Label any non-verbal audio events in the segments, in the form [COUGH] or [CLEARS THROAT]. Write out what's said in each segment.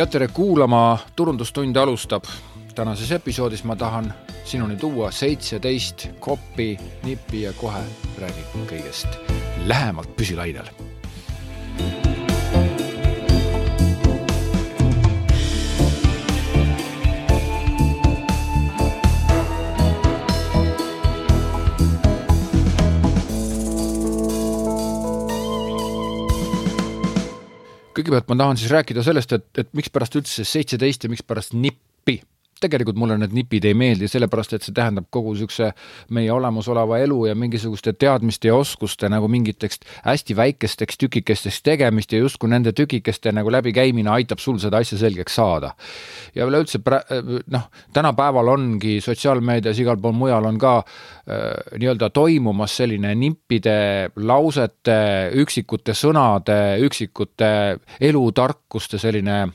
ja tere kuulama, Turundustunde alustab. tänases episoodis ma tahan sinuni tuua seitseteist koppi, nippi ja kohe räägin kõigest lähemalt püsilainel kõigepealt ma tahan siis rääkida sellest, et, et mikspärast üldse seitseteist ja mikspärast nippi tegelikult mulle need nipid ei meeldi, sellepärast et see tähendab kogu niisuguse meie olemasoleva elu ja mingisuguste teadmiste ja oskuste nagu mingiteks hästi väikesteks tükikesteks tegemist ja justkui nende tükikeste nagu läbikäimine aitab sul seda asja selgeks saada. ja üleüldse noh, tänapäeval ongi sotsiaalmeedias, igal pool mujal on ka äh, nii-öelda toimumas selline nippide, lausete, üksikute sõnade, üksikute elutarkuste selline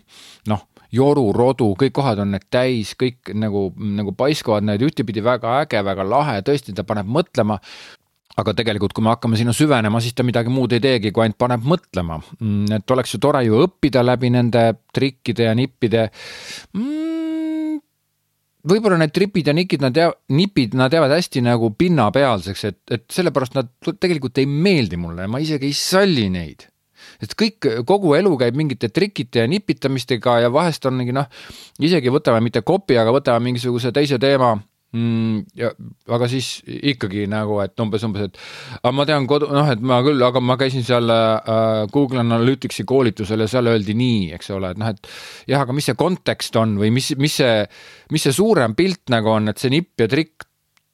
noh joru, rodu, kõik kohad on need täis, kõik nagu, nagu paiskavad need ühtepidi väga äge, väga lahe, tõesti, ta paneb mõtlema. aga tegelikult, kui me hakkame sinna süvenema, siis ta midagi muud ei teegi, kui ainult paneb mõtlema. Mm, et oleks ju tore ju õppida läbi nende trikkide ja nippide. Mm, võib-olla need tripid ja nikid, nad jäävad, nipid, nad jäävad hästi nagu pinnapealseks, et, et sellepärast nad tegelikult ei meeldi mulle, ma isegi ei salli neid et kõik, kogu elu käib mingite trikite ja nipitamistega ja vahest on mingi noh, isegi võtame mitte kopi, aga võtame mingisuguse teise teema. Mm, ja aga siis ikkagi nagu, et umbes, umbes, et aga ma tean kodu, noh, et ma küll, aga ma käisin seal äh, Google Analyticsi koolitusel ja seal öeldi nii, eks ole, et noh, et jah, aga mis see kontekst on või mis, mis see, mis see suurem pilt nagu on, et see nipp ja trikk,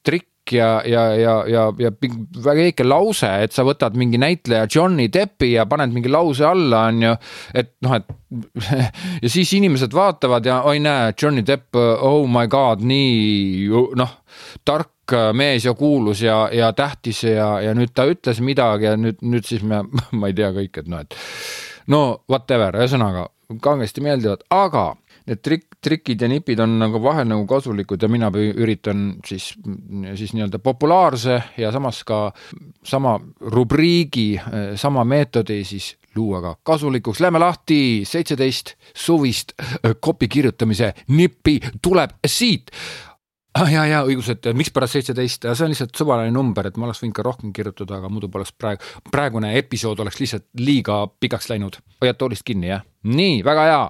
trikk ja, ja, ja, ja, ja väga väike lause, et sa võtad mingi näitleja Johnny Deppi ja paned mingi lause alla, on ju, et noh, et [LAUGHS] ja siis inimesed vaatavad ja oi näe, Johnny Depp, oh my god, nii noh, tark mees ja kuulus ja, ja tähtis ja, ja nüüd ta ütles midagi ja nüüd, nüüd siis me, [LAUGHS] ma ei tea kõik, et noh, et no whatever, ühesõnaga kangesti meeldivad, aga need trik-, trikid ja nipid on nagu vahel nagu kasulikud ja mina üritan siis, siis nii-öelda populaarse ja samas ka sama rubriigi, sama meetodi siis luua ka kasulikuks. Lähme lahti, seitseteist suvist kopi kirjutamise nippi tuleb siit ah,. ja, ja õigus, et mikspärast seitseteist, see on lihtsalt suvaline number, et ma oleks võinud ka rohkem kirjutada, aga muidu poleks praegu, praegune episood oleks lihtsalt liiga pikaks läinud. hoiad toolist kinni, jah? nii, väga hea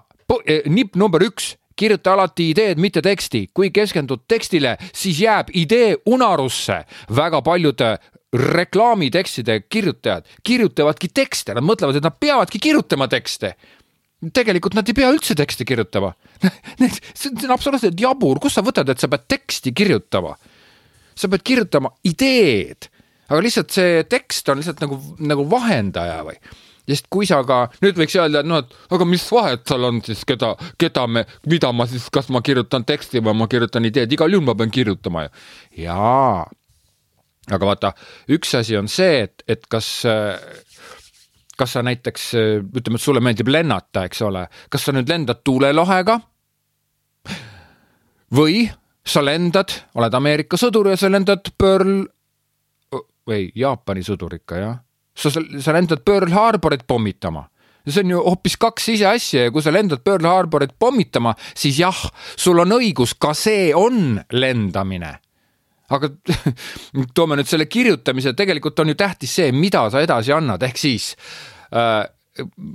nipp number üks kirjuta alati ideed, mitte teksti. kui keskendud tekstile, siis jääb idee unarusse. väga paljud eh, reklaamitekstide kirjutajad kirjutavadki tekste, nad mõtlevad, et nad peavadki kirjutama tekste. tegelikult nad ei pea üldse teksti kirjutama. [LAUGHS] see on absoluutselt jabur, kust sa võtad, et sa pead teksti kirjutama? sa pead kirjutama ideed, aga lihtsalt see tekst on lihtsalt nagu, nagu vahendaja või sest kui sa ka, nüüd võiks öelda, et noh, et aga mis vahet seal on siis, keda, keda me, mida ma siis, kas ma kirjutan teksti või ma kirjutan ideed, igal juhul ma pean kirjutama ju. jaa, aga vaata, üks asi on see, et, et kas kas sa näiteks, ütleme, et sulle meeldib lennata, eks ole, kas sa nüüd lendad tuulelohega? Või sa lendad, oled Ameerika sõdur ja sa lendad Pearl või Jaapani sõdur ikka jah sa, sa lendad Pearl Harborit pommitama see on ju hoopis kaks ise asja ja kui sa lendad Pearl Harborit pommitama, siis jah, sul on õigus, ka see on lendamine. aga [LAUGHS] toome nüüd selle kirjutamise, tegelikult on ju tähtis see, mida sa edasi annad, ehk siis äh,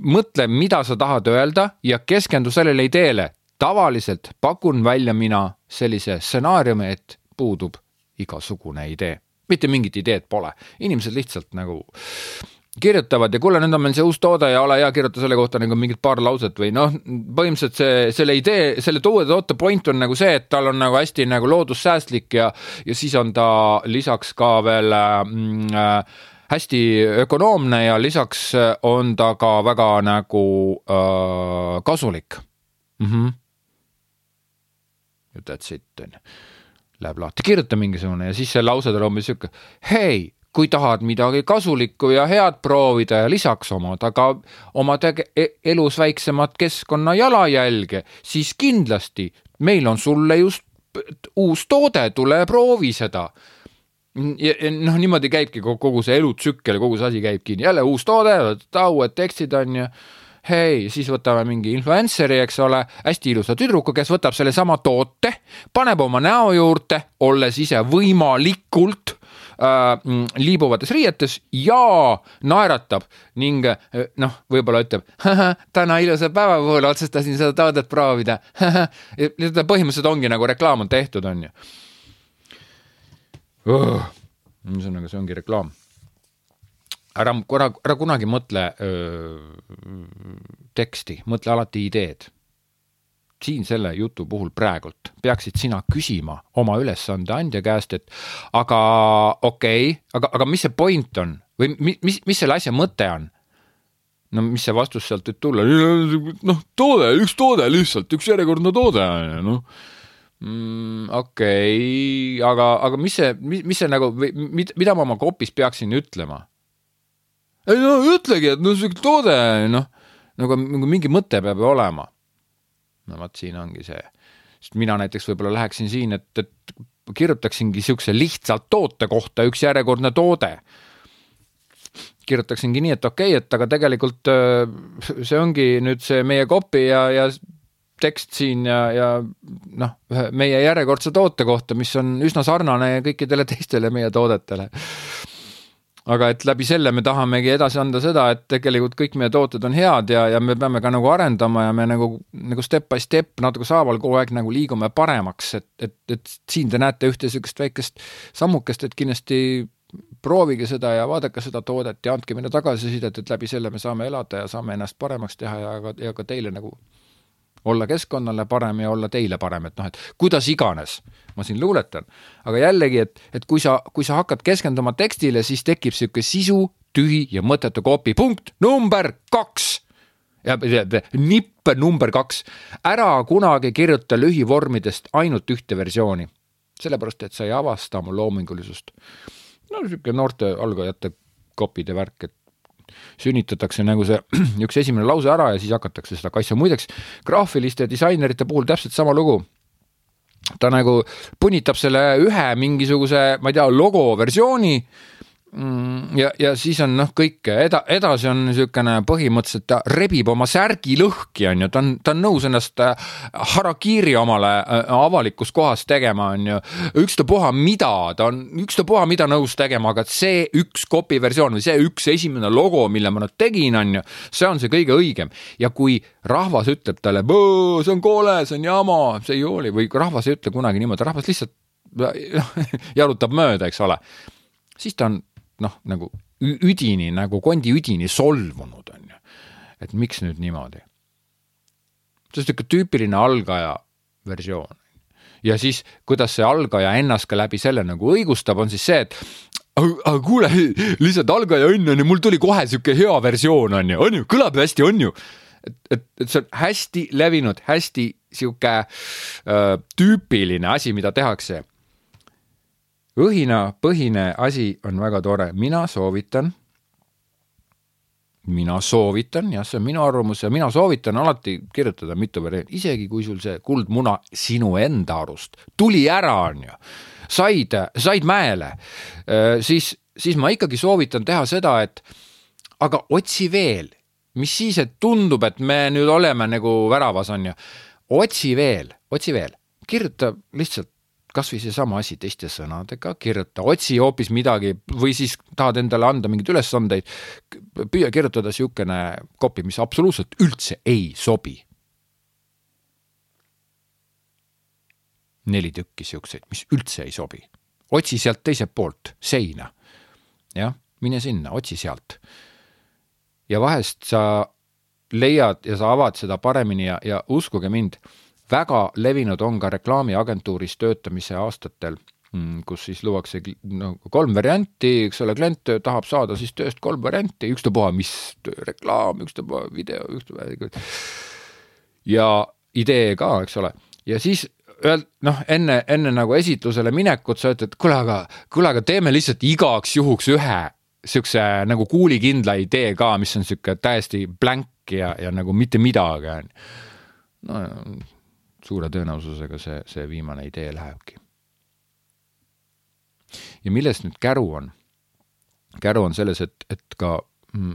mõtle, mida sa tahad öelda ja keskendu sellele ideele. tavaliselt pakun välja mina sellise stsenaariumi, et puudub igasugune idee mitte mingit ideed pole, inimesed lihtsalt nagu kirjutavad ja kuule, nüüd on meil see uus toode ja ole hea, kirjuta selle kohta nagu mingid paar lauset või noh, põhimõtteliselt see, selle idee, selle uue toote point on nagu see, et tal on nagu hästi nagu loodussäästlik ja, ja siis on ta lisaks ka veel mm, äh, hästi ökonoomne ja lisaks on ta ka väga nagu äh, kasulik mm. -hmm. That's it on ju läheb lahti, kirjuta mingisugune ja siis see lause tuleb umbes sihuke, hei, kui tahad midagi kasulikku ja head proovida ja lisaks omada ka oma tege-, e-, elus väiksemat keskkonna jalajälge, siis kindlasti meil on sulle just uus toode, tule proovi seda. ja, ja noh, niimoodi käibki kogu see elutsükkel, kogu see asi käibki, jälle uus toode, uued tekstid on ju hei, siis võtame mingi influencer'i, eks ole, hästi ilusa tüdruku, kes võtab sellesama toote, paneb oma näo juurde, olles ise võimalikult äh, mm, liibuvates riietes ja naeratab ning äh, noh, võib-olla ütleb, täna ilusa päeva puhul otsustasin seda toodet proovida. põhimõtteliselt ongi nagu reklaam on tehtud, on ju oh,. ühesõnaga, see ongi reklaam ära korra, ära kunagi mõtle öö, teksti, mõtle alati ideed. siin selle jutu puhul praegult peaksid sina küsima oma ülesande andja käest, et aga okei okay,, aga, aga mis see point on või mis, mis selle asja mõte on? no mis see vastus sealt võib tulla, noh, toode, üks toode lihtsalt, üks järjekordne toode on ju, noh mm,. okei okay,, aga, aga mis see, mis see nagu, mida ma oma kopis peaksin ütlema? Ei no ütlegi, et no sihuke toode, noh, nagu, nagu mingi mõte peab ju olema. no vot, siin ongi see, sest mina näiteks võib-olla läheksin siin, et, et kirjutaksingi siukse lihtsalt toote kohta üks järjekordne toode. kirjutaksingi nii, et okei okay,, et aga tegelikult äh, see ongi nüüd see meie kopi ja, ja tekst siin ja, ja noh, meie järjekordse toote kohta, mis on üsna sarnane kõikidele teistele meie toodetele aga et läbi selle me tahamegi edasi anda seda, et tegelikult kõik meie tooted on head ja, ja me peame ka nagu arendama ja me nagu, nagu step by step natuke saaval kogu aeg nagu liigume paremaks, et, et, et siin te näete ühte niisugust väikest sammukest, et kindlasti proovige seda ja vaadake seda toodet ja andke meile tagasisidet, et läbi selle me saame elada ja saame ennast paremaks teha ja ka, ja ka teile nagu olla keskkonnale parem ja olla teile parem, et noh, et kuidas iganes ma siin luuletan. aga jällegi, et, et kui sa, kui sa hakkad keskenduma tekstile, siis tekib niisugune sisu, tühi ja mõttetu kopi, punkt number kaks. ja nipp number kaks, ära kunagi kirjuta lühivormidest ainult ühte versiooni. sellepärast, et sa ei avasta oma loomingulisust. no niisugune noorte algajate kopide värk, et sünnitatakse nagu see [CLEARS THROAT] üks esimene lause ära ja siis hakatakse seda kaitsma. muideks graafiliste disainerite puhul täpselt sama lugu ta nagu punnitab selle ühe mingisuguse, ma ei tea, logo versiooni ja, ja siis on noh, kõik eda-, edasi on niisugune põhimõtteliselt ta rebib oma särgi lõhki, on ju, ta on, ta on nõus ennast äh, harakiri omale äh, avalikus kohas tegema, on ju. ükstapuha mida, ta on ükstapuha mida nõus tegema, aga see üks kopi versioon või see üks esimene logo, mille ma nüüd tegin, on ju, see on see kõige õigem. ja kui rahvas ütleb talle, see on kole, see on jama, see ei hooli või rahvas ei ütle kunagi niimoodi, rahvas lihtsalt [LAUGHS] jalutab mööda, eks ole siis ta on noh, nagu üdini nagu kondi üdini solvunud, on ju. et miks nüüd niimoodi? see on niisugune tüüpiline algaja versioon. ja siis, kuidas see algaja ennast ka läbi selle nagu õigustab, on siis see, et aga kuule, lihtsalt algaja õnn on ju, mul tuli kohe sihuke hea versioon on ju, on ju, kõlab hästi, on ju. et, et, et see on hästi levinud, hästi sihuke äh, tüüpiline asi, mida tehakse õhinapõhine asi on väga tore, mina soovitan, mina soovitan, jah, see on minu arvamus ja mina soovitan alati kirjutada mitu varianti, isegi kui sul see kuldmuna sinu enda arust tuli ära, on ju, said, said mäele, äh, siis, siis ma ikkagi soovitan teha seda, et aga otsi veel, mis siis, et tundub, et me nüüd oleme nagu väravas, on ju, otsi veel, otsi veel, kirjuta lihtsalt kasvõi seesama asi teiste sõnadega, kirjuta, otsi hoopis midagi või siis tahad endale anda mingeid ülesandeid, püüa kirjutada niisugune kopi, mis absoluutselt üldse ei sobi. neli tükki niisuguseid, mis üldse ei sobi. otsi sealt teiselt poolt seina. jah, mine sinna, otsi sealt. ja vahest sa leiad ja sa avad seda paremini ja, ja uskuge mind väga levinud on ka reklaamiagentuuris töötamise aastatel, mm, kus siis luuakse no kolm varianti, eks ole, klient tahab saada siis tööst kolm varianti, ükstapuha mis reklaam, ükstapuha video, ükstapuha ja idee ka, eks ole, ja siis öeld-, noh, enne, enne nagu esitlusele minekut sa ütled, kuule, aga, kuule, aga teeme lihtsalt igaks juhuks ühe siukse nagu kuulikindla idee ka, mis on sihuke täiesti blank ja, ja nagu mitte midagi, on ju. no suure tõenäosusega see, see viimane idee lähebki. ja milles nüüd käru on? käru on selles, et, et ka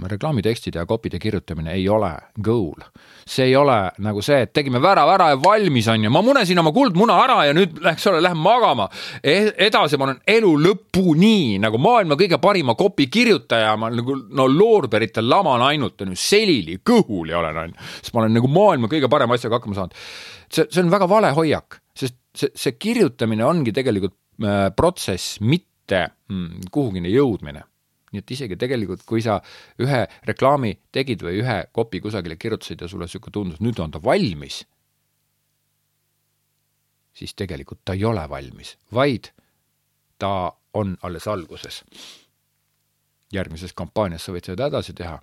reklaamitekstide ja copy'de kirjutamine ei ole goal. see ei ole nagu see, et tegime värava ära ja valmis on ju, ma munesin oma kuldmuna ära ja nüüd eks ole, lähen magama e. edasi ma olen elu lõpuni nagu maailma kõige parima copy kirjutaja, ma nagu no loorberitel laman ainult on ju, selili, kõhuli olen on ju, sest ma olen nagu maailma kõige parema asjaga hakkama saanud. see, see on väga vale hoiak, sest see, see kirjutamine ongi tegelikult äh, protsess, mitte mm, kuhugini jõudmine nii et isegi tegelikult, kui sa ühe reklaami tegid või ühe kopi kusagile kirjutasid ja sulle niisugune tundus, nüüd on ta valmis, siis tegelikult ta ei ole valmis, vaid ta on alles alguses. järgmises kampaanias sa võid seda edasi teha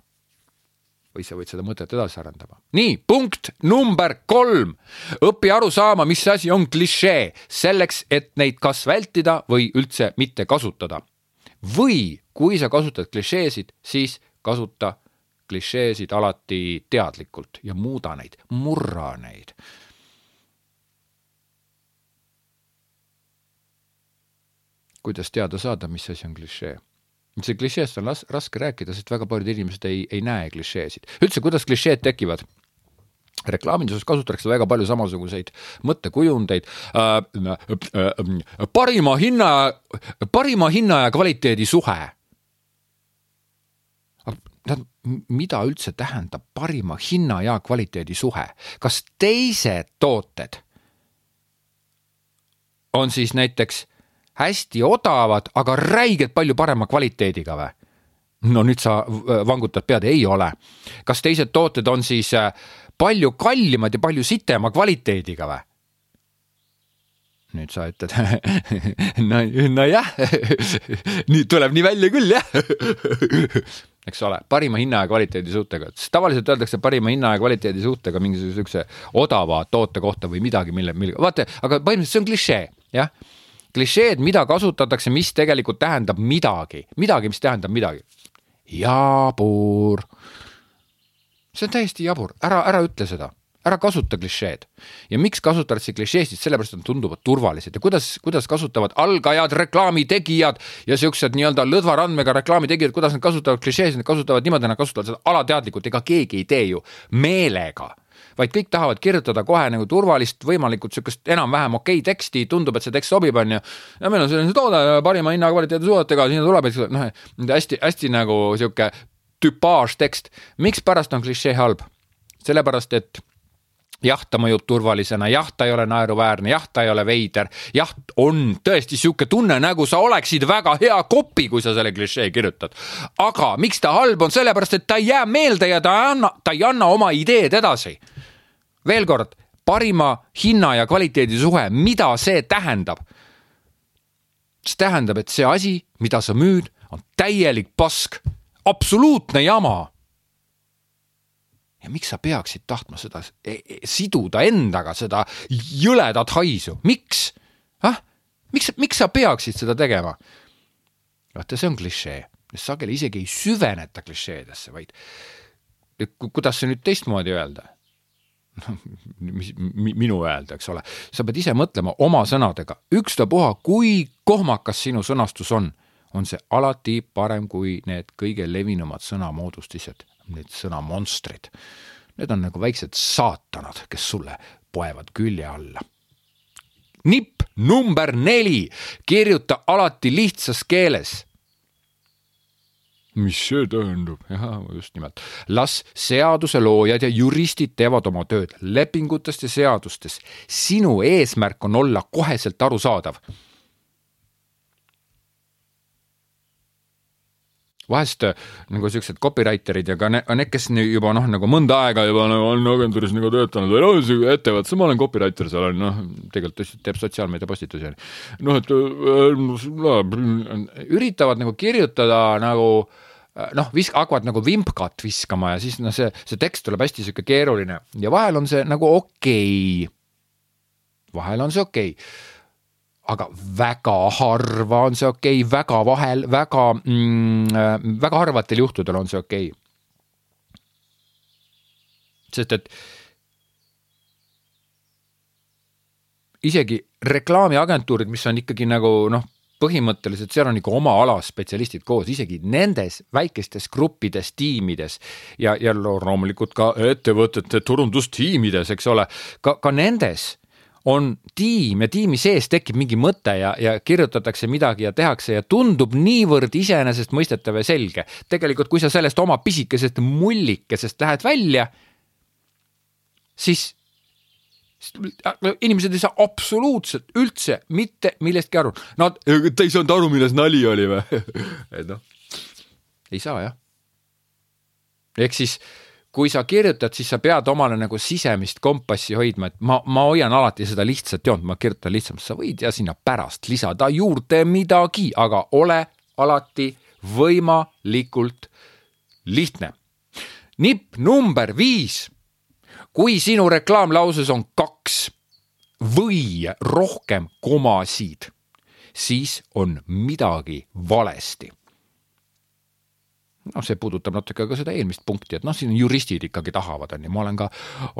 või sa võid seda mõtet edasi arendama. nii, punkt number kolm. õpi aru saama, mis asi on klišee, selleks, et neid kas vältida või üldse mitte kasutada või kui sa kasutad klišeesid, siis kasuta klišeesid alati teadlikult ja muuda neid, murra neid. kuidas teada saada, mis asi on klišee? see klišeest on las-, raske rääkida, sest väga paljud inimesed ei, ei näe klišeesid. üldse, kuidas klišeed tekivad? reklaaminduses kasutatakse väga palju samasuguseid mõttekujundeid äh,. Äh, parima hinna, parima hinna ja kvaliteedi suhe. Tähendab, mida üldse tähendab parima hinna ja kvaliteedi suhe, kas teised tooted on siis näiteks hästi odavad, aga räigelt palju parema kvaliteediga või? no nüüd sa vangutad pead, ei ole. kas teised tooted on siis äh, palju kallimad ja palju sitema kvaliteediga või? nüüd sa ütled [LAUGHS] no, nojah [LAUGHS] nüüd tuleb nii välja küll jah [LAUGHS] eks ole, parima hinna ja kvaliteedi suhtega, sest tavaliselt öeldakse parima hinna ja kvaliteedi suhtega mingisuguse siukse odava toote kohta või midagi, mille, mille, vaata, aga põhimõtteliselt see on klišee, jah. klišeed, mida kasutatakse, mis tegelikult tähendab midagi, midagi, mis tähendab midagi. jabur see on täiesti jabur, ära, ära ütle seda, ära kasuta klišeed. ja miks kasutatakse klišeesid, sellepärast nad tunduvad turvalised ja kuidas, kuidas kasutavad algajad, reklaamitegijad ja siuksed nii-öelda lõdva randmega reklaamitegijad, kuidas nad kasutavad klišeesid, nad kasutavad niimoodi, nad kasutavad seda alateadlikult, ega keegi ei tee ju meelega vaid kõik tahavad kirjutada kohe nagu turvalist, võimalikult sihukest enam-vähem okei teksti, tundub, et see tekst sobib, onju. ja meil on selline toode parima hinna kvaliteedi suhetega, sinna tuleb, eks noh, hästi-hästi nagu sihuke tüpaažtekst. mikspärast on klišee halb? sellepärast, et jah, ta mõjub turvalisena, jah, ta ei ole naeruväärne, jah, ta ei ole veider, jah, on tõesti sihuke tunne, nagu sa oleksid väga hea kopi, kui sa selle klišee kirjutad. aga miks ta halb on, sellepärast et ta ei jää meelde ja ta ei anna, ta ei anna oma ideed edasi. veel kord, parima hinna ja kvaliteedi suhe, mida see tähendab? see tähendab, et see asi, mida sa müüd, on täielik pask absoluutne jama. Ja miks sa peaksid tahtma seda e e siduda endaga, seda jõledat haisu, miks? ah, miks, miks sa peaksid seda tegema? vaata, see on klišee, sageli isegi ei süveneta klišeedesse, vaid kuidas see nüüd teistmoodi öelda? noh, [LAUGHS] mis minu öelda, eks ole, sa pead ise mõtlema oma sõnadega, ükstapuha, kui kohmakas sinu sõnastus on on see alati parem kui need kõige levinumad sõnamoodustised, need sõnamonstrid. Need on nagu väiksed saatanad, kes sulle poevad külje alla. nipp number neli, kirjuta alati lihtsas keeles mis see tähendab? jah, just nimelt. las seaduseloojad ja juristid teevad oma tööd lepingutest ja seadustest. sinu eesmärk on olla koheselt arusaadav vahest äh, nagu siuksed copywriter'id ja ka need, need, kes juba noh, nagu mõnda aega juba nagu on agentuuris nagu töötanud või noh, ettevõttes, ma olen copywriter seal on noh, tegelikult teeb sotsiaalmeedia postitusi on. ju. noh, et äh, üritavad nagu kirjutada nagu äh, noh, visk-, hakkavad nagu vimpkat viskama ja siis noh, see, see tekst tuleb hästi sihuke keeruline. ja vahel on see nagu okei. okay.. vahel on see okei. okay aga väga harva on see okei. Okay,, väga vahel, väga mm,, väga harvatel juhtudel on see okei. Okay.. sest et isegi reklaamiagentuurid, mis on ikkagi nagu noh, põhimõtteliselt seal on ikka oma ala spetsialistid koos, isegi nendes väikestes gruppides, tiimides ja, ja loomulikult ka ettevõtete turundustiimides, eks ole, ka, ka nendes on tiim ja tiimi sees tekib mingi mõte ja, ja kirjutatakse midagi ja tehakse ja tundub niivõrd iseenesestmõistetav ja selge. tegelikult, kui sa sellest oma pisikesest mullikesest lähed välja, siis inimesed ei saa absoluutselt üldse mitte millestki aru. Nad, te ei saanud aru, milles nali oli või? [LAUGHS] et noh, ei saa jah. ehk siis, kui sa kirjutad, siis sa pead omale nagu sisemist kompassi hoidma, et ma, ma hoian alati seda lihtsat joont, ma kirjutan lihtsamalt, sa võid ja sinna pärast lisada juurde midagi, aga ole alati võimalikult lihtne. nipp number viis kui sinu reklaamlauses on kaks või rohkem komasid, siis on midagi valesti noh, see puudutab natuke ka seda eelmist punkti, et noh, siin juristid ikkagi tahavad, on ju, ma olen ka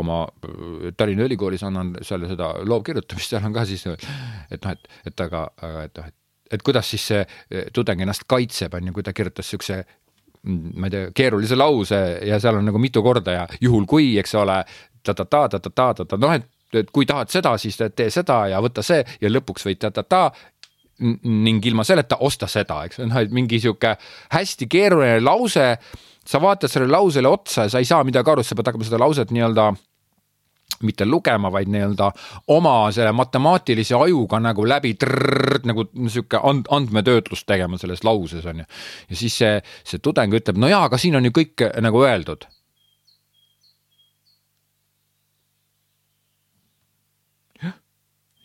oma äh, Tallinna Ülikoolis annan seal seda loovkirjutamist, seal on ka siis, et noh, et, et aga, et noh, et et kuidas siis see äh, tudeng ennast kaitseb, on ju, kui ta kirjutas niisuguse ma ei tea, keerulise lause ja seal on nagu mitu korda ja juhul kui, eks ole ta, ta-ta-ta-ta-ta-ta-ta, noh, et, et kui tahad seda, siis tee seda ja võta see ja lõpuks võid ta-ta-ta ning ilma selleta osta seda, eks, noh, et mingi sihuke hästi keeruline lause. sa vaatad sellele lausele otsa ja sa ei saa midagi aru, sa pead hakkama seda lauset nii-öelda mitte lugema, vaid nii-öelda oma selle matemaatilise ajuga nagu läbi trrrr, nagu sihuke and, andmetöötlust tegema selles lauses on ju. ja siis see, see tudeng ütleb, no jaa, aga siin on ju kõik nagu öeldud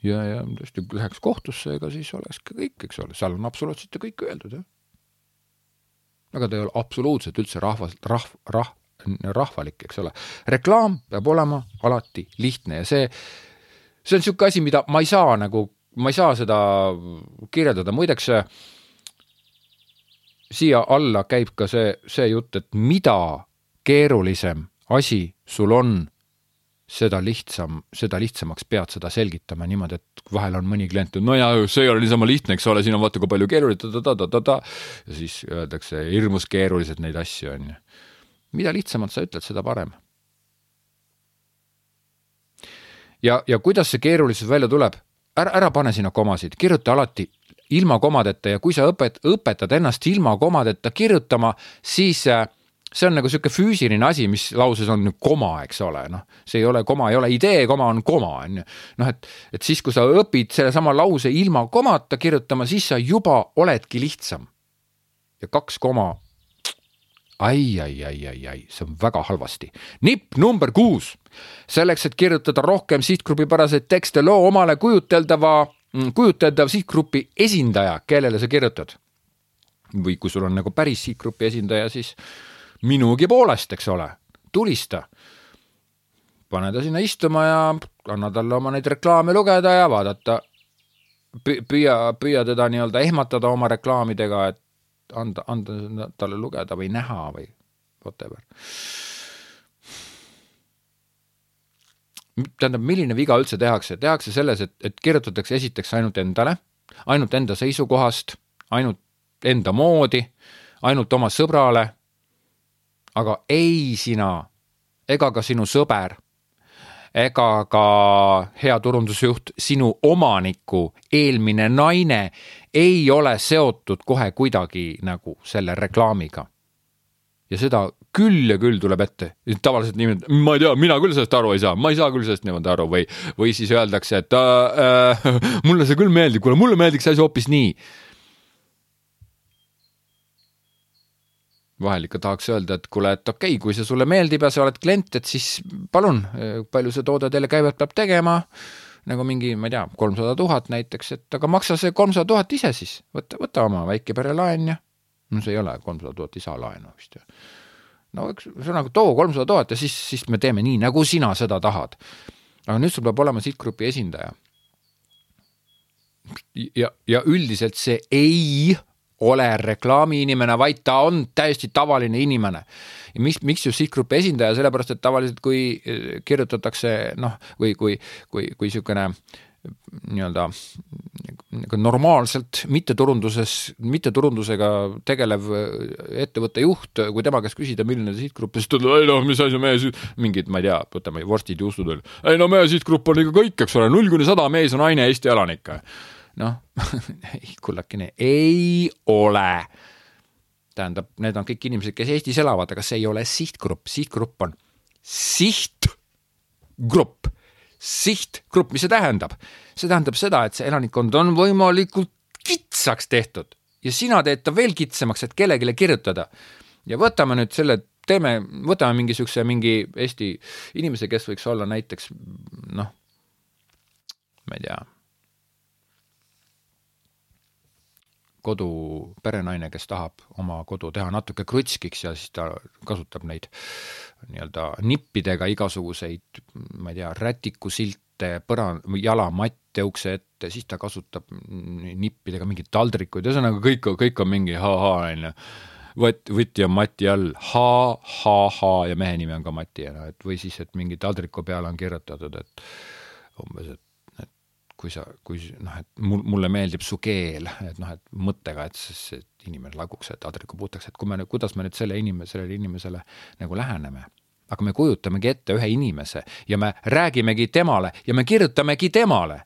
ja, ja tõesti läheks kohtusse, ega siis oleks ka kõik, eks ole, seal on absoluutselt ju kõik öeldud, jah. aga ta ei ole absoluutselt üldse rahvas, rahv-, rah-, rahvalik, eks ole. reklaam peab olema alati lihtne ja see, see on niisugune asi, mida ma ei saa nagu, ma ei saa seda kirjeldada, muideks siia alla käib ka see, see jutt, et mida keerulisem asi sul on seda lihtsam, seda lihtsamaks pead seda selgitama niimoodi, et vahel on mõni klient, no ja see ei ole niisama lihtne, eks ole, siin on vaata kui palju keerulisi ta-ta-ta-ta-ta ja siis öeldakse hirmus keerulised neid asju on ju. mida lihtsamalt sa ütled, seda parem. ja, ja kuidas see keerulisus välja tuleb, ära, ära pane sinna komasid, kirjuta alati ilma komadeta ja kui sa õpet-, õpetad ennast ilma komadeta kirjutama, siis äh, see on nagu sihuke füüsiline asi, mis lauses on koma, eks ole, noh, see ei ole koma, ei ole idee, koma on koma, on ju. noh, et, et siis, kui sa õpid sellesama lause ilma komata kirjutama, siis sa juba oledki lihtsam. ja kaks koma ai, ai, ai, ai, ai, see on väga halvasti. nipp number kuus. selleks, et kirjutada rohkem sihtgrupipäraseid tekste, loo omale kujuteldava, mm, kujuteldav sihtgrupi esindaja, kellele sa kirjutad. või kui sul on nagu päris sihtgrupi esindaja, siis minugi poolest, eks ole, tulista. pane ta sinna istuma ja anna talle oma neid reklaame lugeda ja vaadata. püüa, püüa teda nii-öelda ehmatada oma reklaamidega, et anda, anda talle lugeda või näha või whatever. tähendab, milline viga üldse tehakse, tehakse selles, et, et kirjutatakse esiteks ainult endale, ainult enda seisukohast, ainult enda moodi, ainult oma sõbrale aga ei sina ega ka sinu sõber ega ka hea turundusjuht, sinu omaniku eelmine naine ei ole seotud kohe kuidagi nagu selle reklaamiga. ja seda küll ja küll tuleb ette, tavaliselt niimoodi, ma ei tea, mina küll sellest aru ei saa, ma ei saa küll sellest niimoodi aru. Või, või siis öeldakse, et äh, äh, mulle see küll meeldib, kuule mulle meeldiks see asi hoopis nii vahel ikka tahaks öelda, et kuule, et okei okay,, kui see sulle meeldib ja sa oled klient, et siis palun, palju see toode teile käivet peab tegema, nagu mingi, ma ei tea, kolmsada tuhat näiteks, et aga maksa see kolmsada tuhat ise siis, võta, võta oma väikepere laen ja no see ei ole kolmsada tuhat lisalaenu vist ju. no eks ühesõnaga too kolmsada tuhat ja siis, siis me teeme nii, nagu sina seda tahad. aga nüüd sul peab olema sihtgrupi esindaja. ja, ja üldiselt see ei ole reklaamiinimene, vaid ta on täiesti tavaline inimene. ja miks, miks just sihtgrupi esindaja, sellepärast et tavaliselt, kui eh, kirjutatakse noh, või kui, kui, kui niisugune nii-öelda nagu normaalselt mitteturunduses, mitteturundusega tegelev ettevõtte juht, kui tema käest küsida, milline sihtgrupp, siis ta ütleb, ei noh, mis asi meie siit, mingid, ma ei tea, võtame vorstid, juustud veel. ei no meie sihtgrupp on ikka kõik, eks ole, null kuni sada mees on naine, Eesti elanik. Noh [LAUGHS] kullakene, ei ole. tähendab, need on kõik inimesed, kes Eestis elavad, aga see ei ole sihtgrupp, sihtgrupp on sihtgrupp sihtgrupp, mis see tähendab? see tähendab seda, et see elanikkond on võimalikult kitsaks tehtud ja sina teed ta veel kitsamaks, et kellelegi kirjutada. ja võtame nüüd selle, teeme, võtame mingi siukse mingi Eesti inimese, kes võiks olla näiteks noh, ma ei tea kodu perenaine, kes tahab oma kodu teha natuke krutskiks ja siis ta kasutab neid nii-öelda nippidega igasuguseid, ma ei tea, rätikusilte, põra-, jalamatte ukse ette, siis ta kasutab nippidega mingeid taldrikuid, ühesõnaga kõik, kõik on mingi ha-ha, on ju. Võt-, võti on Mati all, ha, ha, ha ja mehe nimi on ka Mati, et või siis, et mingi taldriku peale on kirjutatud, et umbes, et kui sa, kui noh, et mul, mulle meeldib su keel, et noh, et mõttega, et siis et inimene laguks, et adriku puhtaks, et kui me nüüd, kuidas me nüüd selle inimese, sellele inimesele nagu läheneme. aga me kujutamegi ette ühe inimese ja me räägimegi temale ja me kirjutamegi temale.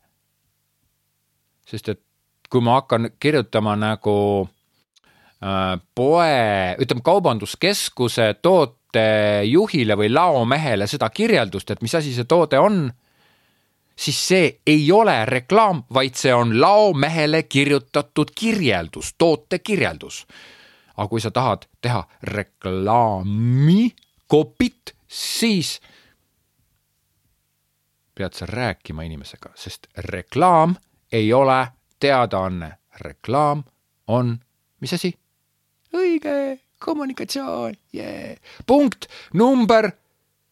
sest et kui ma hakkan kirjutama nagu äh, poe, ütleme kaubanduskeskuse tootejuhile või laomehele seda kirjeldust, et mis asi see toode on siis see ei ole reklaam, vaid see on laomehele kirjutatud kirjeldus, toote kirjeldus. aga kui sa tahad teha reklaami, kopit, siis pead sa rääkima inimesega, sest reklaam ei ole teadaanne, reklaam on, mis asi? õige, kommunikatsioon, jee. punkt number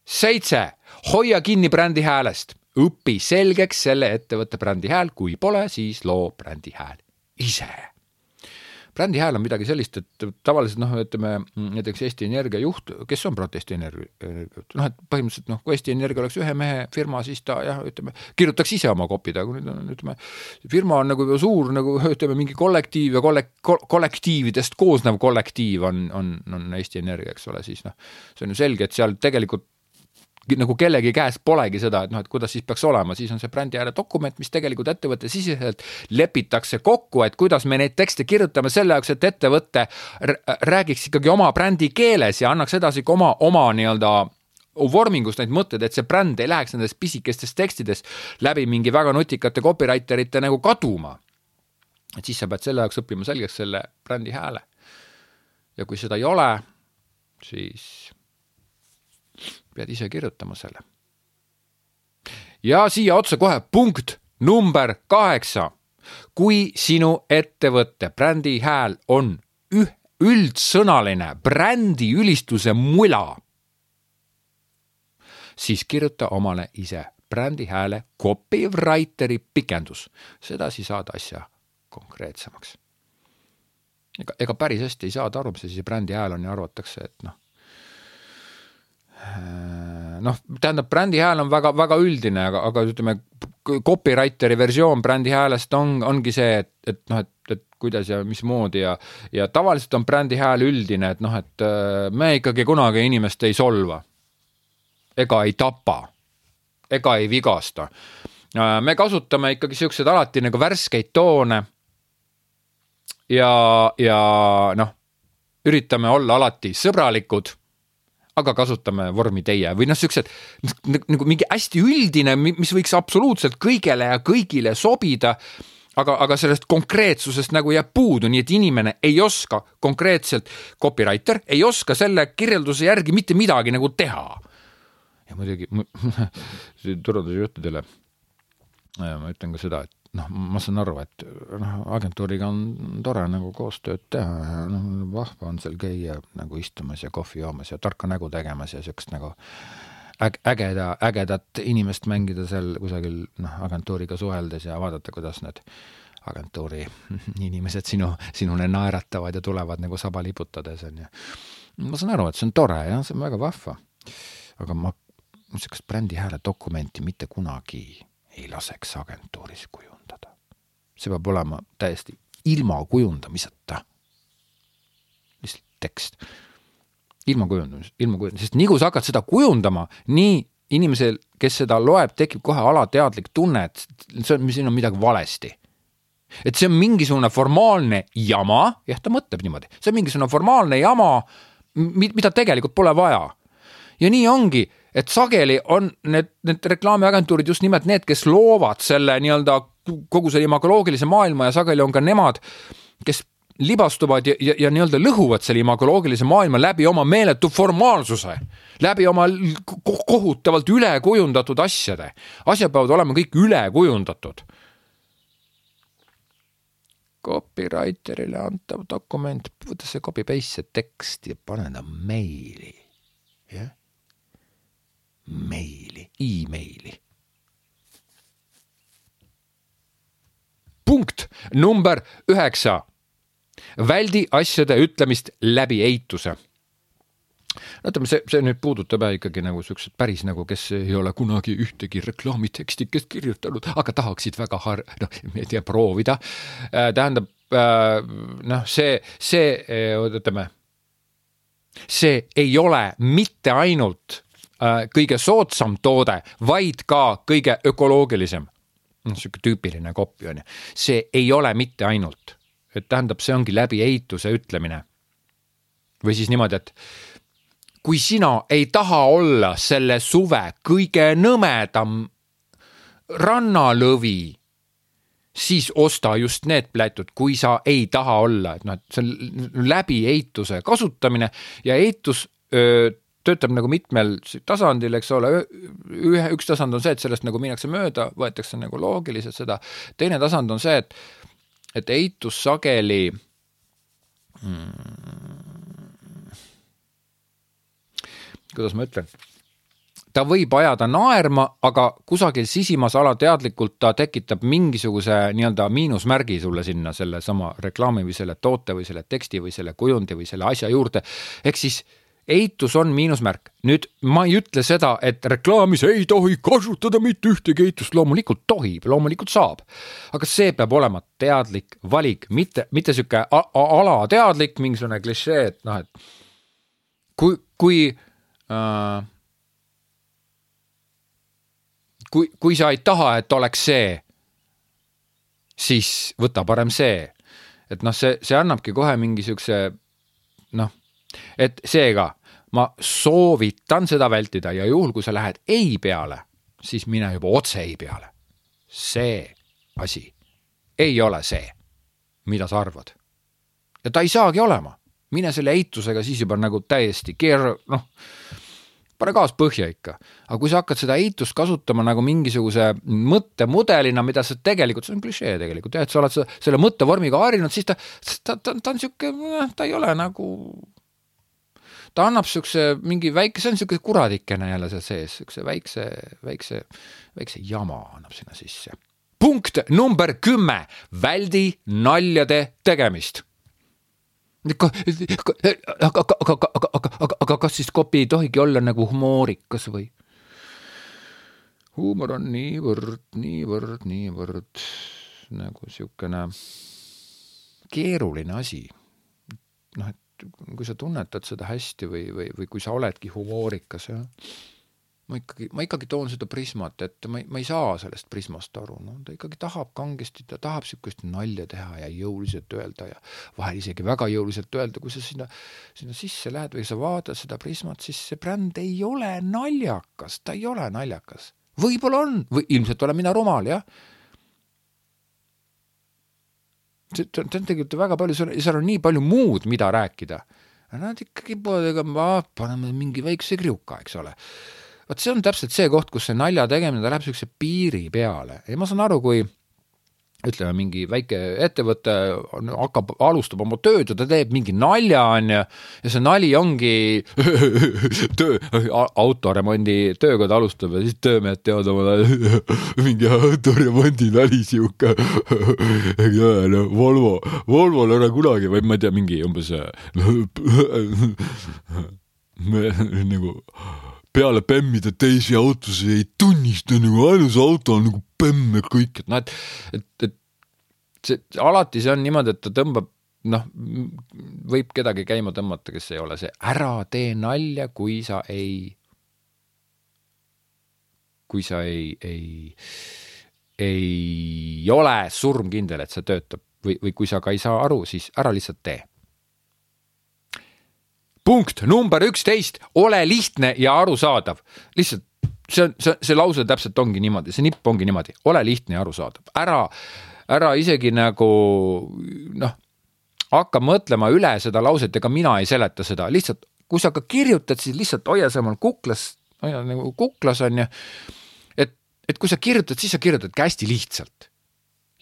seitse, hoia kinni brändi häälest õpi selgeks selle ettevõtte brändi hääl, kui pole, siis loo brändi hääl ise. brändi hääl on midagi sellist, et tavaliselt noh, ütleme näiteks Eesti Energia juht, kes on praegu Eesti Energia, noh, et põhimõtteliselt noh, kui Eesti Energia oleks ühe mehe firma, siis ta jah, ütleme, kirjutaks ise oma kopid, aga nüüd on, ütleme, firma on nagu suur nagu [LAUGHS] ütleme, mingi kollektiiv ja kollek-, kollektiividest koosnev kollektiiv on, on, on Eesti Energia, eks ole, siis noh, see on ju selge, et seal tegelikult nagu kellegi käes polegi seda, et noh, et kuidas siis peaks olema, siis on see brändi ääre dokument, mis tegelikult ettevõtte siseselt lepitakse kokku, et kuidas me neid tekste kirjutame selle jaoks, et ettevõte räägiks ikkagi oma brändi keeles ja annaks edasi ka oma, oma nii-öelda vormingus neid mõtteid, et see bränd ei läheks nendest pisikestes tekstides läbi mingi väga nutikate copywriter ite nagu kaduma. et siis sa pead selle jaoks õppima selgeks selle brändi hääle. ja kui seda ei ole, siis pead ise kirjutama selle. ja siia otsa kohe punkt number kaheksa. kui sinu ettevõtte brändi hääl on üh-, üldsõnaline brändi ülistuse mula, siis kirjuta omale ise brändi hääle copywriteri pikendus, sedasi saad asja konkreetsemaks. ega, ega päris hästi ei saada aru, mis asi see brändi hääl on ja arvatakse, et noh noh, tähendab, brändi hääl on väga-väga üldine, aga, aga ütleme, copywriteri versioon brändi häälest on, ongi see, et, et noh, et, et kuidas ja mismoodi ja, ja tavaliselt on brändi hääl üldine, et noh, et äh, me ikkagi kunagi inimest ei solva ega ei tapa ega ei vigasta. Äh, me kasutame ikkagi siukseid alati nagu värskeid toone. ja, ja noh, üritame olla alati sõbralikud aga kasutame vormi teie või noh, siuksed nagu mingi hästi üldine, mis võiks absoluutselt kõigele ja kõigile sobida aga, aga sellest konkreetsusest nagu jääb puudu, nii et inimene ei oska konkreetselt, copywriter ei oska selle kirjelduse järgi mitte midagi nagu teha. ja muidugi [LAUGHS] turundusjuhtidele ma ütlen ka seda, et noh, ma saan aru, et noh, agentuuriga on tore nagu koostööd teha ja noh, vahva on seal käia nagu istumas ja kohvi joomas ja tarka nägu tegemas ja siukest nagu äg-, ägeda, ägedat inimest mängida seal kusagil noh, agentuuriga suheldes ja vaadata, kuidas need agentuuri [LAUGHS] inimesed sinu, sinule naeratavad ja tulevad nagu saba liputades, on ju. ma saan aru, et see on tore jah, see on väga vahva. aga ma niisugust brändi hääle dokumenti mitte kunagi ei laseks agentuuris kujundada. See peab olema täiesti ilma kujundamiseta. lihtsalt tekst. ilma kujundamisest, ilma kujundamisest, sest nii kui sa hakkad seda kujundama, nii inimesel, kes seda loeb, tekib kohe alateadlik tunne, et see on, siin on midagi valesti et see on mingisugune formaalne jama, jah, ta mõtleb niimoodi, see on mingisugune formaalne jama, mida tegelikult pole vaja. ja nii ongi, et sageli on need, need reklaamiagentuurid just nimelt need, kes loovad selle nii-öelda kogu selle imagoloogilise maailma ja sageli on ka nemad, kes libastuvad ja, ja, ja nii-öelda lõhuvad selle imagoloogilise maailma läbi oma meeletu formaalsuse, läbi oma kohutavalt ülekujundatud asjade. asjad peavad olema kõik ülekujundatud copywriterile antav dokument, võta see copy paste see tekst ja pane ta meili, jah. meili, emaili. Punkt number üheksa. väldi asjade ütlemist läbi eituse no ütleme, see, see nüüd puudutab jah ikkagi nagu siuksed päris nagu, kes ei ole kunagi ühtegi reklaamiteksti kirjutanud, aga tahaksid väga har-, noh, ma ei tea, proovida. Äh, tähendab äh, noh, see, see, äh, ütleme, see ei ole mitte ainult kõige soodsam toode, vaid ka kõige ökoloogilisem. Noh, sihuke tüüpiline kopi on ju, see ei ole mitte ainult, et tähendab, see ongi läbi eituse ütlemine. või siis niimoodi, et kui sina ei taha olla selle suve kõige nõmedam rannalõvi, siis osta just need plätud, kui sa ei taha olla, et noh, et see on läbi eituse kasutamine ja eitus öö, töötab nagu mitmel tasandil, eks ole, ühe, üks tasand on see, et sellest nagu minnakse mööda, võetakse nagu loogiliselt seda, teine tasand on see, et, et eitus sageli hmm, kuidas ma ütlen, ta võib ajada naerma, aga kusagil sisimas alateadlikult ta tekitab mingisuguse nii-öelda miinusmärgi sulle sinna sellesama reklaami või selle toote või selle teksti või selle kujundi või selle asja juurde. ehk siis eitus on miinusmärk. nüüd ma ei ütle seda, et reklaamis ei tohi kasutada mitte ühtegi eitust, loomulikult tohib, loomulikult saab. aga see peab olema teadlik valik, mitte, mitte sihuke alateadlik mingisugune klišee, et noh, et kui, kui Äh, kui, kui sa ei taha, et oleks see, siis võta parem see. et noh, see, see annabki kohe mingi siukse noh, et seega ma soovitan seda vältida ja juhul, kui sa lähed ei peale, siis mine juba otse ei peale. see asi ei ole see, mida sa arvad. ja ta ei saagi olema mine selle eitusega siis juba nagu täiesti keer-, noh, pane gaas põhja ikka. aga kui sa hakkad seda eitust kasutama nagu mingisuguse mõttemudelina, mida sa tegelikult, see on klišee tegelikult jah, et sa oled seda, selle mõttevormiga harjunud, siis ta, ta, ta, ta on sihuke, ta ei ole nagu, ta annab siukse mingi väike, see on siuke kuradikene jälle seal sees, siukse väikse, väikse, väikse jama annab sinna sisse. punkt number kümme, väldi naljade tegemist aga, aga, aga, aga, aga, aga, aga kas siis kopi ei tohigi olla nagu humoorikas või? huumor on niivõrd, niivõrd, niivõrd nagu niisugune keeruline asi. noh, et kui sa tunnetad seda hästi või, või, või kui sa oledki humoorikas, jah ma ikkagi, ma ikkagi toon seda Prismat, et ma ei, ma ei saa sellest Prismast aru, no ta ikkagi tahab kangesti, ta tahab niisugust nalja teha ja jõuliselt öelda ja vahel isegi väga jõuliselt öelda, kui sa sinna, sinna sisse lähed või sa vaatad seda Prismat, siis see bränd ei ole naljakas, ta ei ole naljakas. võib-olla on, või ilmselt olen mina rumal, jah. See, see on tegelikult väga palju, seal on nii palju muud, mida rääkida. Nad ikkagi poodega, paneme mingi väikse kriuka, eks ole vot see on täpselt see koht, kus see nalja tegemine, ta läheb niisuguse piiri peale ja ma saan aru, kui ütleme, mingi väike ettevõte hakkab, alustab oma tööd ja ta teeb mingi nalja, on ju, ja see nali ongi [LAUGHS] töö, autoremondi töökord alustab ja siis töömehed teevad omale [LAUGHS] mingi autoremondi nali sihuke [LAUGHS] no Volvo, Volvol ei ole kunagi, või ma ei tea, mingi umbes nagu peale bämmida teisi autosid ei tunnista nagu ainus auto on nagu bämm ja kõik, et noh, et, et, et see, alati see on niimoodi, et ta tõmbab noh, võib kedagi käima tõmmata, kes ei ole see, ära tee nalja, kui sa ei, kui sa ei, ei, ei ole surmkindel, et see töötab või, või kui sa ka ei saa aru, siis ära lihtsalt tee. Punkt number üksteist, ole lihtne ja arusaadav. lihtsalt see on, see, see lause täpselt ongi niimoodi, see nipp ongi niimoodi, ole lihtne ja arusaadav, ära, ära isegi nagu noh hakka mõtlema üle seda lauset, ega mina ei seleta seda, lihtsalt kui sa ka kirjutad, siis lihtsalt hoia see omal kuklas, hoia nagu kuklas on ju. et, et kui sa kirjutad, siis sa kirjutadki hästi lihtsalt.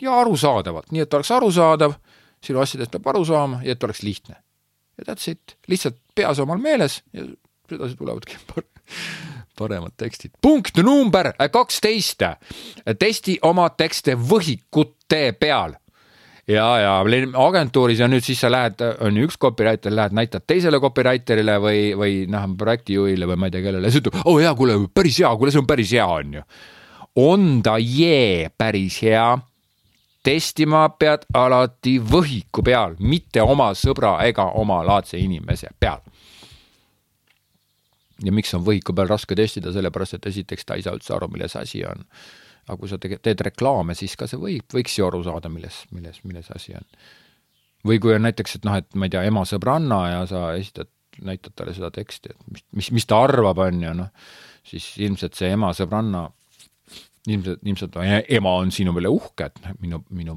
Ja arusaadavalt, nii et oleks arusaadav, sinu asjadest peab aru saama ja et oleks lihtne. ja that's it, lihtsalt peas omal meeles ja sedasi tulevadki [LAUGHS] paremad tekstid. punkt number kaksteist, testi oma tekste võhikute peal ja, ja agentuuris ja nüüd siis sa lähed, on üks copywriter, lähed näitad teisele copywriter'ile või, või noh, projektijuhile või ma ei tea kellele, siis ütleb, oo oh, jaa, kuule, päris hea, kuule, see on päris hea, on ju. on ta jee päris hea testima pead alati võhiku peal, mitte oma sõbra ega oma laadse inimese peal. ja miks on võhiku peal raske testida, sellepärast et esiteks ta ei saa üldse aru, milles asi on aga kui sa teed reklaame, siis ka see võib, võiks ju aru saada, milles, milles, milles asi on. või kui on näiteks, et noh, et ma ei tea, ema sõbranna ja sa esitad, näitad talle seda teksti, et mis, mis, mis ta arvab, on ju, noh, siis ilmselt see ema sõbranna ilmselt, ilmselt ema on sinu peale uhke, et noh, minu, minu,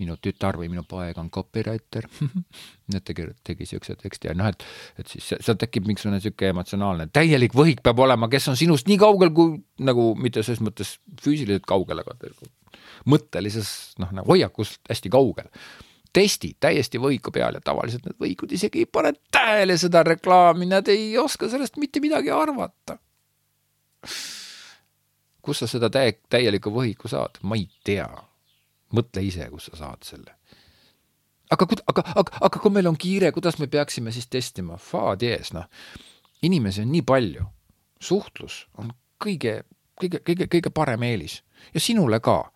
minu tütar või minu poeg on copywriter. [LAUGHS] Need tegi, tegi siukse teksti ja noh, et, et siis sealt tekib mingisugune sihuke emotsionaalne, täielik võhik peab olema, kes on sinust nii kaugel kui nagu mitte selles mõttes füüsiliselt kaugel, aga mõttelises noh, nagu hoiakus hästi kaugel. Testi täiesti võiku peal ja tavaliselt need võikud isegi ei pane tähele seda reklaami, nad ei oska sellest mitte midagi arvata kus sa seda täie, täielikku võhiku saad, ma ei tea. mõtle ise, kus sa saad selle. aga, aga, aga, aga kui meil on kiire, kuidas me peaksime siis testima? Fa dies, noh. inimesi on nii palju. suhtlus on kõige, kõige, kõige, kõige parem eelis ja sinule ka.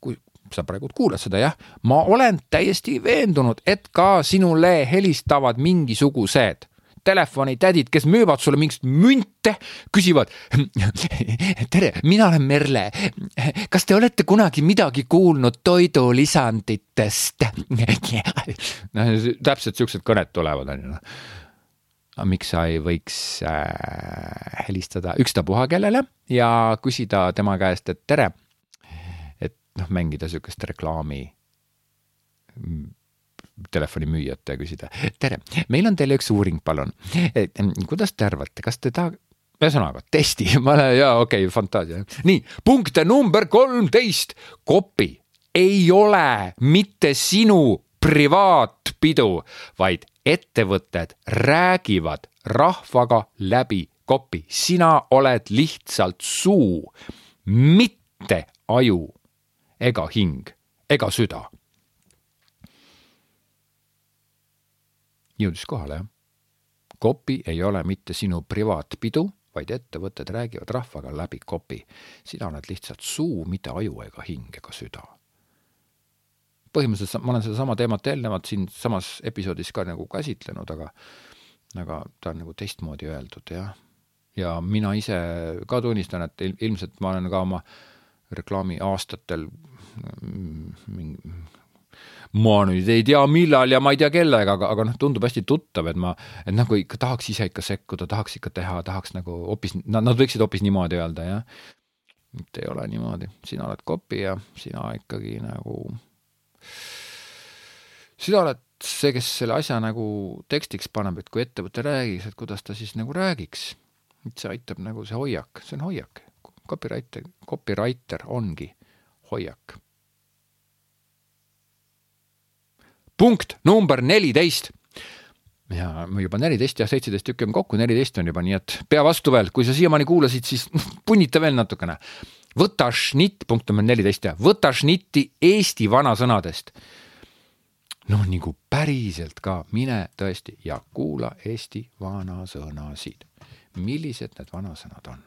kui sa praegu kuulad seda, jah, ma olen täiesti veendunud, et ka sinule helistavad mingisugused telefonitädid, kes müüvad sulle mingit münte, küsivad. [LAUGHS] tere, mina olen Merle. kas te olete kunagi midagi kuulnud toidulisanditest? [LAUGHS] noh, täpselt siuksed kõned tulevad, onju noh aga miks sa ei võiks äh, helistada ükstapuha kellele ja küsida tema käest, et tere, et noh, mängida sihukest reklaami telefonimüüjat ja küsida. tere, meil on teile üks uuring, palun. kuidas te arvate, kas te tahate ühesõnaga testi, [LAUGHS] ma olen jaa, okei okay,, fantaasia. nii, punkt number kolmteist, kopi ei ole mitte sinu privaatpidu, vaid ettevõtted räägivad rahvaga läbi kopi, sina oled lihtsalt suu, mitte aju ega hing ega süda jõudis kohale, jah. kopi ei ole mitte sinu privaatpidu, vaid ettevõtted räägivad rahvaga läbi kopi. sina oled lihtsalt suu, mitte aju ega hing ega süda. põhimõtteliselt ma olen sedasama teemat eelnevalt siinsamas episoodis ka nagu käsitlenud, aga aga ta on nagu teistmoodi öeldud, jah. ja mina ise ka tunnistan, et ilmselt ma olen ka oma reklaami aastatel mingi ma nüüd ei tea, millal ja ma ei tea kellega, aga, aga noh, tundub hästi tuttav, et ma, et nagu ikka tahaks ise ikka sekkuda, tahaks ikka teha, tahaks nagu hoopis, nad, nad võiksid hoopis niimoodi öelda, jah. et ei ole niimoodi, sina oled kopi ja sina ikkagi nagu, sina oled see, kes selle asja nagu tekstiks paneb, et kui ettevõte räägiks, et kuidas ta siis nagu räägiks. et see aitab nagu see hoiak, see on hoiak. Copywriter, copywriter ongi hoiak punkt number neliteist ja juba neliteist ja seitseteist tükki on kokku, neliteist on juba, nii et pea vastu veel, kui sa siiamaani kuulasid, siis [LAUGHS] punnita veel natukene. võta šnitt, punkt number neliteist ja võta šnitti Eesti vanasõnadest. noh, nagu päriselt ka, mine tõesti ja kuula Eesti vanasõnasid. millised need vanasõnad on?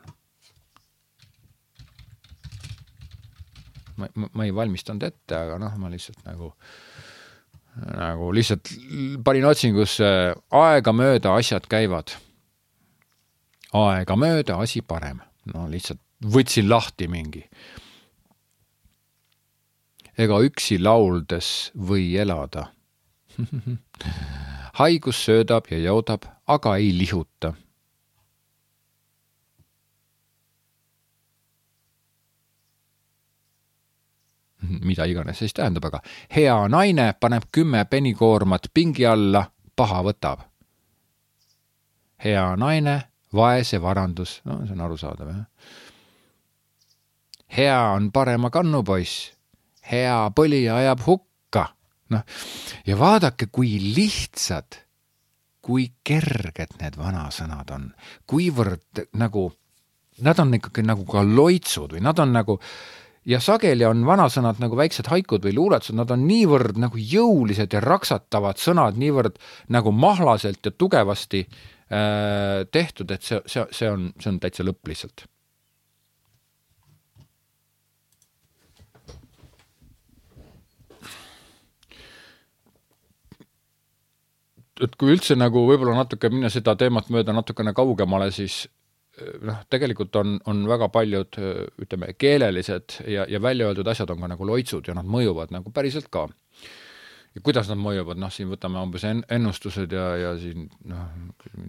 ma, ma ei valmistanud ette, aga noh, ma lihtsalt nagu, nagu lihtsalt panin otsingusse aegamööda asjad käivad. aegamööda asi parem, no lihtsalt võtsin lahti mingi. ega üksi lauldes või elada [LAUGHS] haigus söödab ja joodab, aga ei lihuta mida iganes see siis tähendab, aga hea naine paneb kümme penikoormat pingi alla, paha võtab. hea naine, vaese varandus, no see on arusaadav, jah. hea on parema kannupoiss, hea põlija ajab hukka, noh, ja vaadake, kui lihtsad, kui kerged need vanasõnad on, kuivõrd nagu, nad on ikkagi nagu ka loitsud või nad on nagu äh, ja sageli on vanasõnad nagu väiksed haikud või luuletused, nad on niivõrd nagu jõulised ja raksatavad sõnad, niivõrd nagu mahlaselt ja tugevasti äh, tehtud, et see, see, see on, see on täitsa lõpp lihtsalt. et kui üldse nagu võib-olla natuke minna seda teemat mööda natukene kaugemale, siis noh, tegelikult on, on väga paljud ütleme, keelelised ja, ja välja öeldud asjad on ka nagu loitsud ja nad mõjuvad nagu päriselt ka. ja kuidas nad mõjuvad, noh, siin võtame umbes en-, ennustused ja, ja siin noh,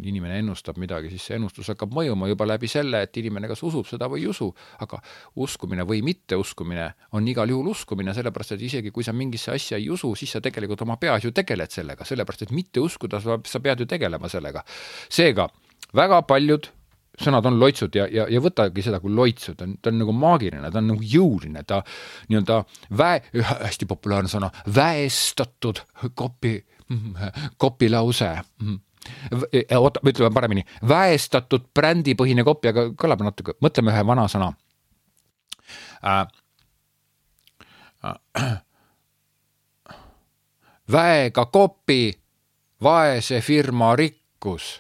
inimene ennustab midagi, siis see ennustus hakkab mõjuma juba läbi selle, et inimene kas usub seda või ei usu, aga uskumine või mitteuskumine on igal juhul uskumine, sellepärast et isegi kui sa mingisse asja ei usu, siis sa tegelikult oma peas ju tegeled sellega, sellepärast et mitte uskuda, sa pead ju tegelema sellega. seega väga paljud sõnad on loitsud ja, ja, ja võtagi seda kui loitsu, ta on, ta on nagu maagiline, ta on nagu jõuline, ta nii-öelda väe, hästi populaarne sõna, väestatud kopi, kopilause oota, ütleme paremini, väestatud brändipõhine kopi, aga kõlab natuke, mõtleme ühe vana sõna. Äh,. Äh, väega kopi, vaese firma rikkus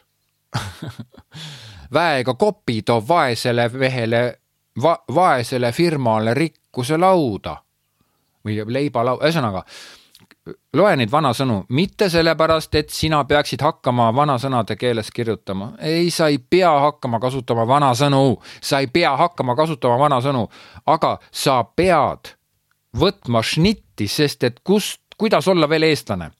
[LAUGHS] väega kopi toob vaesele mehele va,, vaesele firmale rikkuse lauda. või leibalauda, ühesõnaga loe neid vanasõnu, mitte sellepärast, et sina peaksid hakkama vanasõnade keeles kirjutama. ei, sa ei pea hakkama kasutama vanasõnu, sa ei pea hakkama kasutama vanasõnu, aga sa pead võtma šnitti, sest et kust, kuidas olla veel eestlane.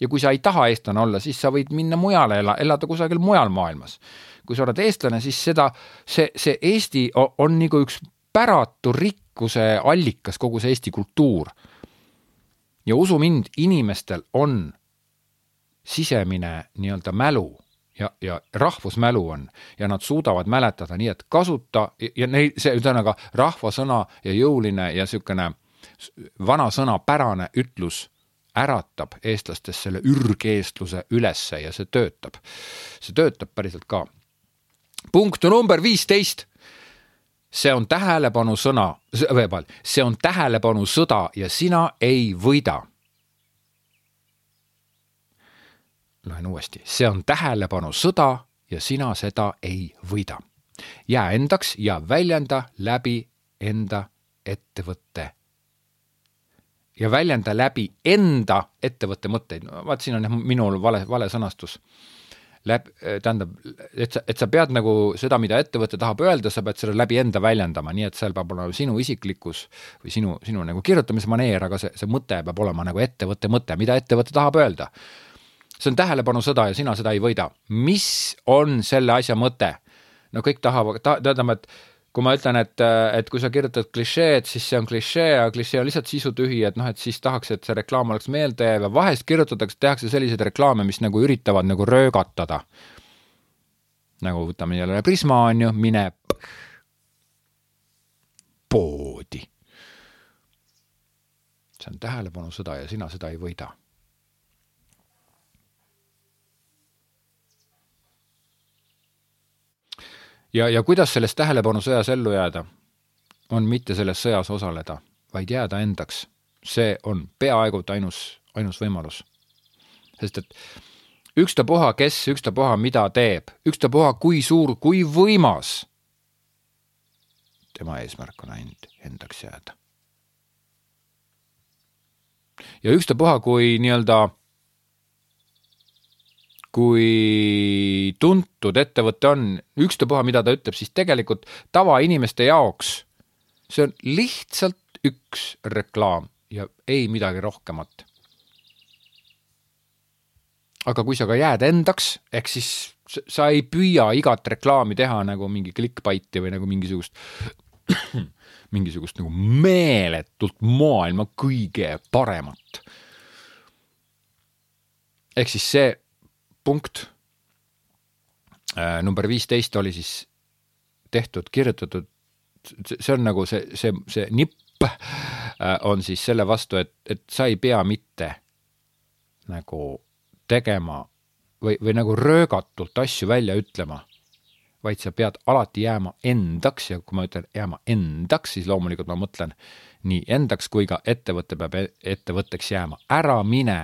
ja kui sa ei taha eestlane olla, siis sa võid minna mujale ela, elada kusagil mujal maailmas kui sa oled eestlane, siis seda, see, see Eesti on nagu üks päratu rikkuse allikas, kogu see Eesti kultuur. ja usu mind, inimestel on sisemine nii-öelda mälu ja, ja rahvusmälu on ja nad suudavad mäletada, nii et kasuta ja neil see ühesõnaga rahvasõna ja jõuline ja niisugune vanasõnapärane ütlus äratab eestlastes selle ürgeestluse ülesse ja see töötab. see töötab päriselt ka punkt number viisteist. see on tähelepanu sõna, see on tähelepanu sõda ja sina ei võida. loen uuesti, see on tähelepanu sõda ja sina seda ei võida. jää endaks ja väljenda läbi enda ettevõtte ja väljenda läbi enda ettevõtte mõtteid, vaat siin on jah minul vale, vale sõnastus läb-, tähendab, et sa, et sa pead nagu seda, mida ettevõte tahab öelda, sa pead selle läbi enda väljendama, nii et seal peab olema sinu isiklikkus või sinu, sinu nagu kirjutamismaneer, aga see, see mõte peab olema nagu ettevõtte mõte, mida ettevõte tahab öelda. see on tähelepanusõda ja sina seda ei võida. mis on selle asja mõte? no kõik tahavad ta,, tähendab, et kui ma ütlen, et, et kui sa kirjutad klišeed, siis see on klišee, aga klišee on lihtsalt sisutühi, et noh, et siis tahaks, et see reklaam oleks meeldejääv ja vahest kirjutatakse, tehakse selliseid reklaame, mis nagu üritavad nagu röögatada. nagu võtame jälle Prisma on ju, mine poodi. see on tähelepanusõda ja sina seda ei võida ja, ja kuidas selles tähelepanusõjas ellu jääda, on mitte selles sõjas osaleda, vaid jääda endaks. see on peaaegu et ainus, ainus võimalus. sest et ükstapuha, kes, ükstapuha, mida teeb, ükstapuha, kui suur, kui võimas, tema eesmärk on ainult endaks jääda. ja ükstapuha, kui nii-öelda kui tuntud ettevõte on, ükstapuha, mida ta ütleb, siis tegelikult tavainimeste jaoks see on lihtsalt üks reklaam ja ei midagi rohkemat. aga kui sa ka jääd endaks, ehk siis sa ei püüa igat reklaami teha nagu mingi clickbait'i või nagu mingisugust [CLEARS THROAT] mingisugust nagu meeletult maailma kõige paremat. ehk siis see punkt. Äh, number viisteist oli siis tehtud, kirjutatud, see on nagu see, see, see nipp äh, on siis selle vastu, et, et sa ei pea mitte nagu tegema või, või nagu röögatult asju välja ütlema, vaid sa pead alati jääma endaks ja kui ma ütlen jääma endaks, siis loomulikult ma mõtlen nii endaks kui ka ettevõte peab e-, ettevõtteks jääma, ära mine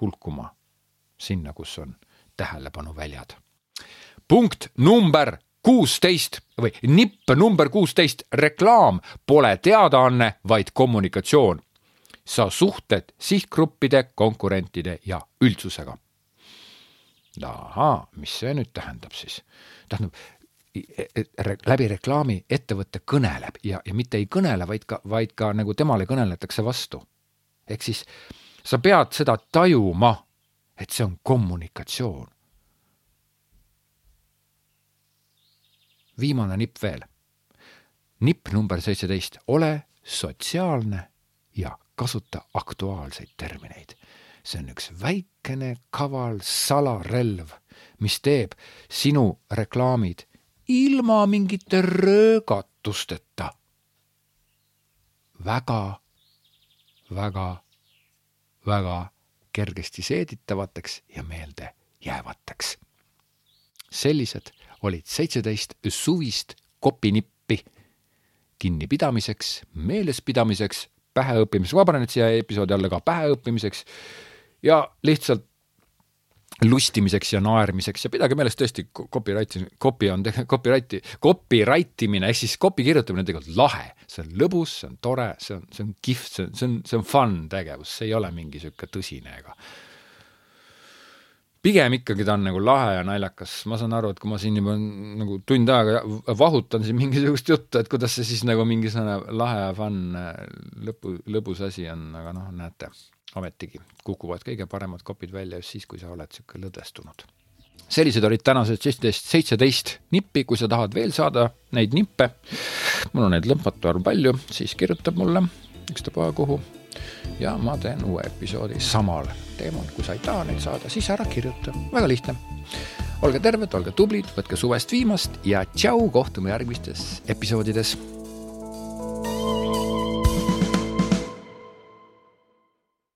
hulkuma sinna, kus on tähelepanuväljad. punkt number kuusteist või nipp number kuusteist, reklaam pole teadaanne, vaid kommunikatsioon. sa suhtled sihtgruppide, konkurentide ja üldsusega. ahaa, mis see nüüd tähendab siis? tähendab, e-, e-, läbi reklaami ettevõte kõneleb ja, ja mitte ei kõnele, vaid ka, vaid ka nagu temale kõneletakse vastu. ehk siis sa pead seda tajuma et see on kommunikatsioon. viimane nipp veel. nipp number seitseteist, ole sotsiaalne ja kasuta aktuaalseid termineid. see on üks väikene kaval salarelv, mis teeb sinu reklaamid ilma mingite röögatusteta väga, väga, väga kergesti seeditavateks ja meelde jäävateks. sellised olid seitseteist suvist kopinippi kinnipidamiseks, meelespidamiseks, päheõppimiseks, panen nüüd siia episoodi alla ka päheõppimiseks ja lihtsalt lustimiseks ja naermiseks ja pidage meeles tõesti copyright, copy on, copyrighti, copyright imine ehk siis copy kirjutamine on tegelikult lahe, see on lõbus, see on tore, see on, see on kihvt, see on, see on, see on fun tegevus, see ei ole mingi sihuke tõsine ega. pigem ikkagi ta on nagu lahe ja naljakas, ma saan aru, et kui ma siin juba nagu tund aega vahutan siin mingisugust juttu, et kuidas see siis nagu mingisugune lahe ja fun lõpu, lõbus asi on, aga noh, näete ometigi kukuvad kõige paremad kopid välja just siis, kui sa oled niisugune lõdvestunud. sellised olid tänased seitseteist, seitseteist nippi, kui sa tahad veel saada neid nippe, mul on neid lõpmatu arv palju, siis kirjuta mulle ükstapuha kuhu. ja ma teen uue episoodi samal teemal, kui sa ei taha neid saada, siis ära kirjuta, väga lihtne. olge terved, olge tublid, võtke suvest viimast ja tšau, kohtume järgmistes episoodides